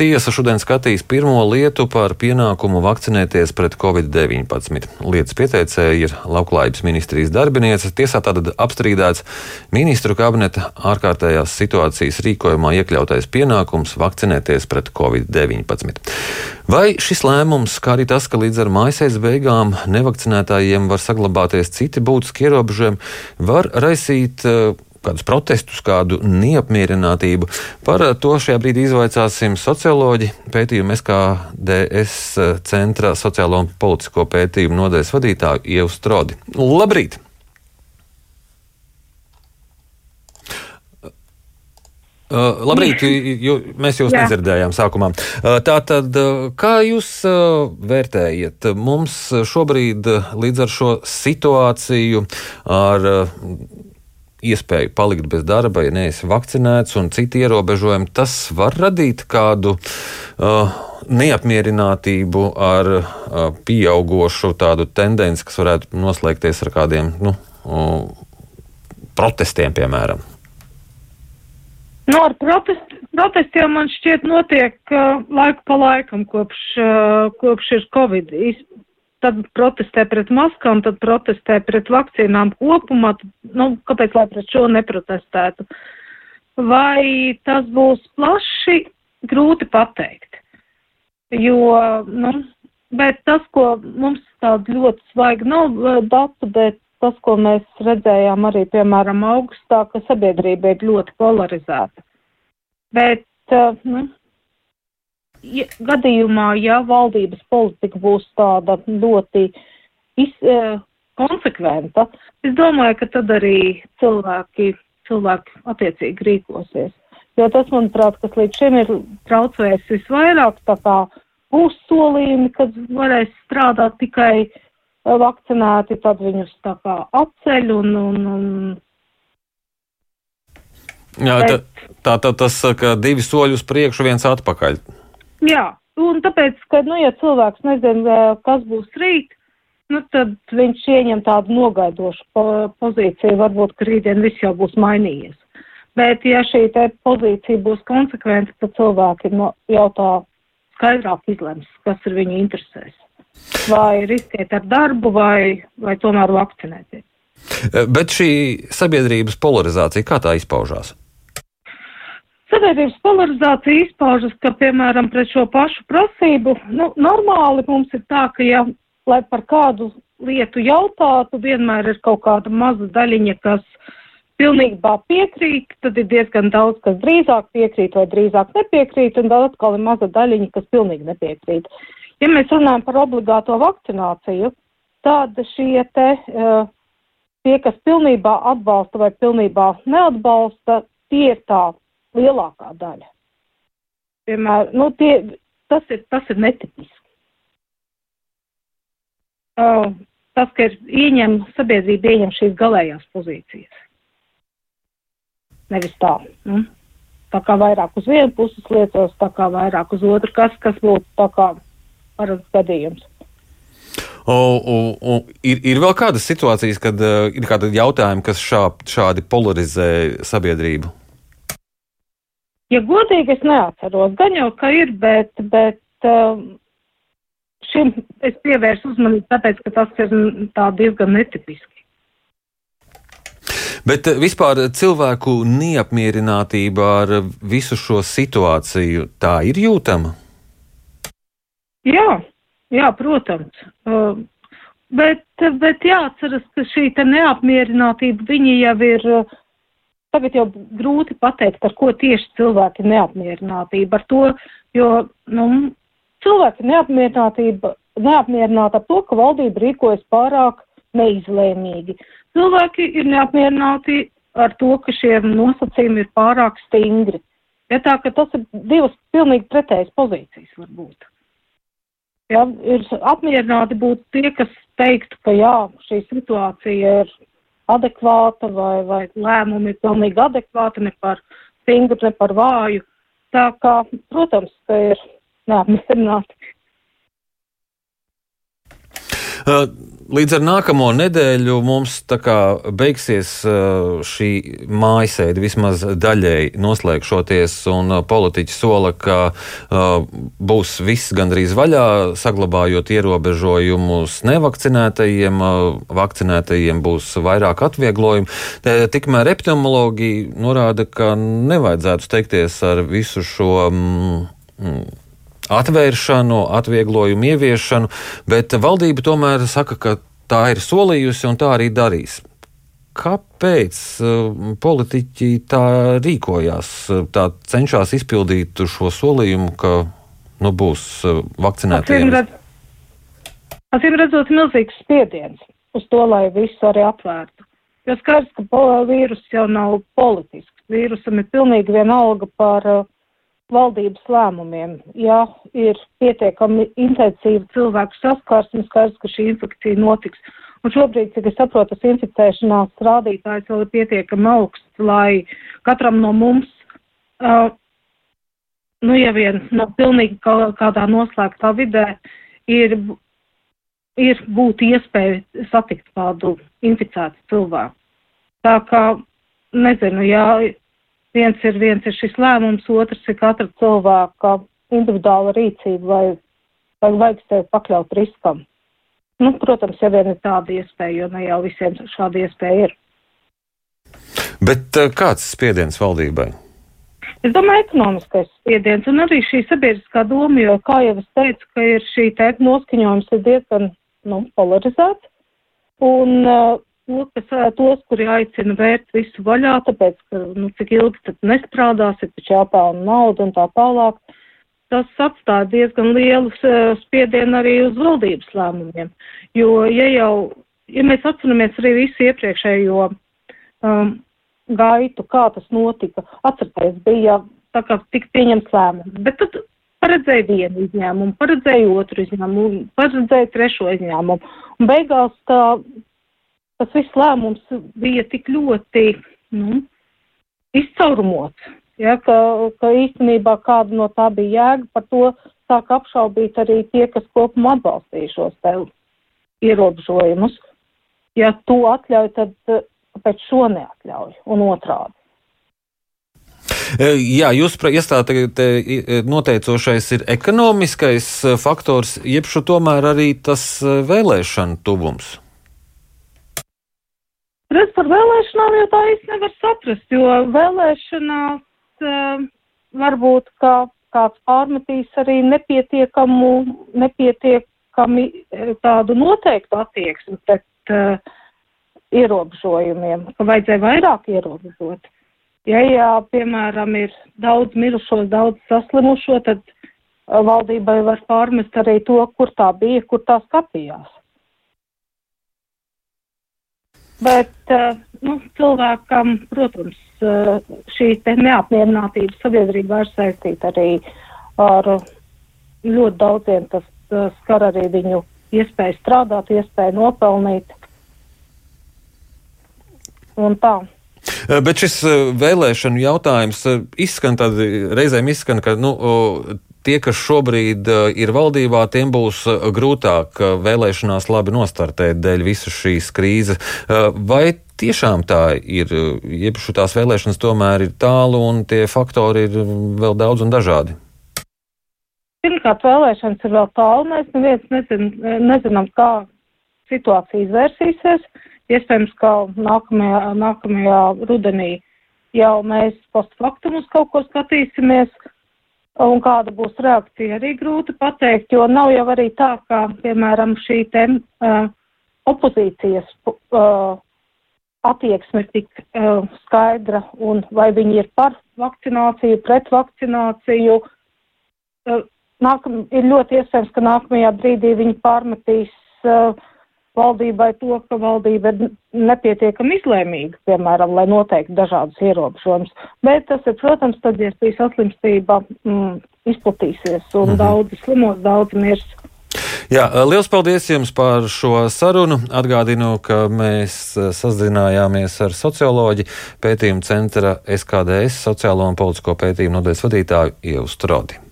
Tiesa šodien skatīs pirmo lietu par pienākumu vakcinēties pret covid-19. Lietas pieteicēja ir Lauklājības ministrijas darbiniece. Tiesā tātad apstrīdēts ministru kabineta ārkārtējās situācijas rīkojumā iekļautais pienākums vakcinēties pret covid-19. Vai šis lēmums, kā arī tas, ka līdz ar maisēs beigām nevakcinētājiem var saglabāties citi būtiski ierobežojumi, var raisīt uh, kādus protestus, kādu neapmierinātību. Par to šajā brīdī izvaicāsim socioloģi pētījumu SKDS centra sociālo un politisko pētījumu nodaļas vadītāju Ievu Strodi. Labrīt! Uh, labrīt, jū, mēs jūs Jā. nedzirdējām sākumā. Uh, Tātad, uh, kā jūs uh, vērtējat? Mums šobrīd līdz ar šo situāciju, ar uh, iespēju palikt bez darba, ja neesi vakcinēts, un citi ierobežojumi, tas var radīt kādu uh, neapmierinātību ar uh, pieaugušu tādu tendenci, kas varētu noslēgties ar kādiem nu, uh, protestiem, piemēram. Nu, ar protest, protestiem man šķiet notiek uh, laiku pa laikam, kopš, uh, kopš ir Covid tad protestē pret maskām, tad protestē pret vakcīnām kopumā, tad, nu, kāpēc lai pret šo neprotestētu? Vai tas būs plaši, grūti pateikt. Jo, nu, bet tas, ko mums tādu ļoti svaigi nav eh, datu, bet tas, ko mēs redzējām arī, piemēram, augustā, ka sabiedrība ir ļoti polarizēta. Bet, uh, nu, ja, gadījumā, ja valdības politika būs tāda ļoti iz, e, konsekventa, es domāju, ka tad arī cilvēki, cilvēki attiecīgi rīkosies. Jo tas, manuprāt, kas līdz šim ir traucējis visvairāk, tā kā būs solījumi, kad varēs strādāt tikai vakcinēti, tad viņus tā kā atceļ un, un, un Jā, tā, tā, tā tas, ka divi soļi uz priekšu, viens atpakaļ. Jā, un tāpēc, ka, nu, ja cilvēks nezin, kas būs rīt, nu, tad viņš ieņem tādu nogaidošu po pozīciju, varbūt, ka rītdien viss jau būs mainījies. Bet, ja šī te pozīcija būs konsekventa, tad cilvēki no, jau tā skaidrāk izlems, kas ir viņu interesēs. Vai riskēt ar darbu, vai, vai tomēr vakcinēties. Bet šī sabiedrības polarizācija, kā tā izpaužās? Sabiedrības polarizācija izpaužas, ka, piemēram, pret šo pašu prasību, nu, normāli mums ir tā, ka, ja, lai par kādu lietu jautātu, vienmēr ir kaut kāda maza daļiņa, kas pilnībā piekrīt, tad ir diezgan daudz, kas drīzāk piekrīt vai drīzāk nepiekrīt, un tad atkal ir maza daļiņa, kas pilnīgi nepiekrīt. Ja mēs runājam par obligāto vakcināciju, tad šie te, uh, tie, kas pilnībā atbalsta vai pilnībā neatbalsta, tie ir tā lielākā daļa. Piemēram, nu, tie, tas, ir, tas ir netipiski. Uh, tas, ka ir ieņem, sabiedrība ieņem šīs galējās pozīcijas. Nevis tā. Nu? Tā kā vairāk uz vienu puses liecos, tā kā vairāk uz otru, kas, kas būtu tā kā parasts gadījums. O, o, o, ir, ir vēl kādas situācijas, kad uh, ir kādi jautājumi, kas šā, šādi polarizē sabiedrību? Ja godīgi, es neatceros. Gan jau, ka ir, bet, bet um, šim es pievērsu uzmanību, tāpēc, ka tas ir tā diezgan netipiski. Bet uh, vispār cilvēku neapmierinātība ar visu šo situāciju tā ir jūtama? Jā, jā protams. Uh, bet, bet jāatceras, ka šī neapmierinātība jau ir uh, Tagad jau grūti pateikt, ar ko tieši cilvēki neapmierinātība ar to, jo, nu, cilvēki neapmierinātība, neapmierināti ar to, ka valdība rīkojas pārāk neizlēmīgi. Cilvēki ir neapmierināti ar to, ka šie nosacījumi ir pārāk stingri. Ja tā, ka tas ir divas pilnīgi pretējas pozīcijas varbūt. Ja, ir apmierināti būt tie, kas teiktu, ka jā, šī situācija ir adekvāta vai, vai lēmumi pilnīgi adekvāti, ne par stingru, ne par vāju. Tā kā, protams, ka ir neapmierināti. Uh, līdz ar nākamo nedēļu mums beigsies šī mājasēde vismaz daļēji noslēgšoties, un politiķi sola, ka būs viss gandrīz vaļā, saglabājot ierobežojumus nevakcinētajiem, vakcinētajiem būs vairāk atvieglojumu. Tikmēr epidemiologi norāda, ka nevajadzētu steigties ar visu šo. Mm, atvēršanu, atvieglojumu ieviešanu, bet valdība tomēr saka, ka tā ir solījusi un tā arī darīs. Kāpēc uh, politiķi tā rīkojās, tā cenšas izpildīt šo solījumu, ka nu, būs uh, vakcinēti? Acīm redzot, milzīgs spiediens uz to, lai visu arī atvērtu. Jo skaidrs, ka vīrus jau nav politisks. Vīrusam ir pilnīgi vienalga par uh, valdības lēmumiem. Ja ir pietiekami intensīva cilvēku saskarsme, skaidrs, ka šī infekcija notiks. Un šobrīd, cik es saprotu, tas inficēšanās rādītājs vēl ir pietiekami augsts, lai katram no mums, uh, nu, ja vien nav pilnīgi kādā noslēgtā vidē, ir, ir būt iespēja satikt kādu inficētu cilvēku. Tā kā, nezinu, jā, viens ir, viens ir šis lēmums, otrs ir katra cilvēka individuāla rīcība, vai, vai vajag sevi pakļaut riskam. Nu, protams, ja vien ir tāda iespēja, jo ne jau visiem šāda iespēja ir. Bet eh, kāds spiediens valdībai? Es domāju, ekonomiskais spiediens un arī šī sabiedriskā doma, jo, kā jau es teicu, ka ir šī te noskaņojums ir diezgan, nu, polarizēts. Un uh, tos, tos, kuri aicina vērt visu vaļā, tāpēc, ka, nu, cik ilgi tad nestrādās, ir taču jāpelna nauda un tā tālāk. Tas atstāja diezgan lielu spiedienu arī uz valdības lēmumiem, jo, ja jau, ja mēs atceramies arī visu iepriekšējo um, gaitu, kā tas notika, atcerieties, bija tā kā tik pieņemts lēmums, bet tad paredzēja vienu izņēmumu, paredzēja otru izņēmumu, paredzēja trešo izņēmumu, un beigās tā tas viss lēmums bija tik ļoti nu, izcaurumots, ja, ka, ka īstenībā kāda no tā bija jēga, par to sāk apšaubīt arī tie, kas kopumā atbalstīja šos te ierobežojumus. Ja to atļauj, tad pēc šo neatļauj un otrādi. E, jā, jūs iestādāt, noteicošais ir ekonomiskais faktors, jeb šo tomēr arī tas vēlēšana tuvums. Redz par vēlēšanām jau tā īsti nevar saprast, jo vēlēšanās uh, varbūt kā kāds pārmetīs arī nepietiekamu, nepietiekami eh, tādu noteiktu attieksmi pret uh, ierobežojumiem, ka vajadzēja vairāk ierobežot. Ja, ja, piemēram, ir daudz mirušo, daudz saslimušo, tad valdībai var pārmest arī to, kur tā bija, kur tā skatījās. Bet uh, nu, cilvēkam, protams, uh, šī neapmierinātība sabiedrībā ir saistīta arī ar ļoti daudziem. Tas skar arī viņu iespēju strādāt, iespēju nopelnīt. Un tā. Bet šis vēlēšanu jautājums izskan tad reizēm izskan, ka nu, tie, kas šobrīd uh, ir valdībā, tiem būs uh, grūtāk uh, vēlēšanās labi nostartēt dēļ visas šīs krīzes. Vai tiešām tā ir? Iepriekš tās vēlēšanas tomēr ir tālu un tie faktori ir vēl daudz un dažādi. Pirmkārt, vēlēšanas ir vēl tālu. Mēs neviens nezin, nezinām, kā situācija izvērsīsies. Iespējams, ka nākamajā, nākamajā rudenī jau mēs postfaktumus kaut ko skatīsimies. Un kāda būs reakcija, arī grūti pateikt, jo nav jau arī tā, kā, piemēram, šī te uh, opozīcijas uh, attieksme ir tik uh, skaidra, un vai viņi ir par vakcināciju, pret vakcināciju. Uh, nākam, ir ļoti iespējams, ka nākamajā brīdī viņi pārmetīs uh, valdībai to, ka valdība ir nepietiekami izlēmīga, piemēram, lai noteikti dažādas ierobežojumus. Bet tas ir, protams, tad, ja šī saslimstība mm, izplatīsies un -hmm. daudzi slimos, daudzi mirs. Jā, liels paldies jums par šo sarunu. Atgādinu, ka mēs sazinājāmies ar socioloģi pētījumu centra SKDS sociālo un politisko pētījumu nodaļas vadītāju Ievu Strodi.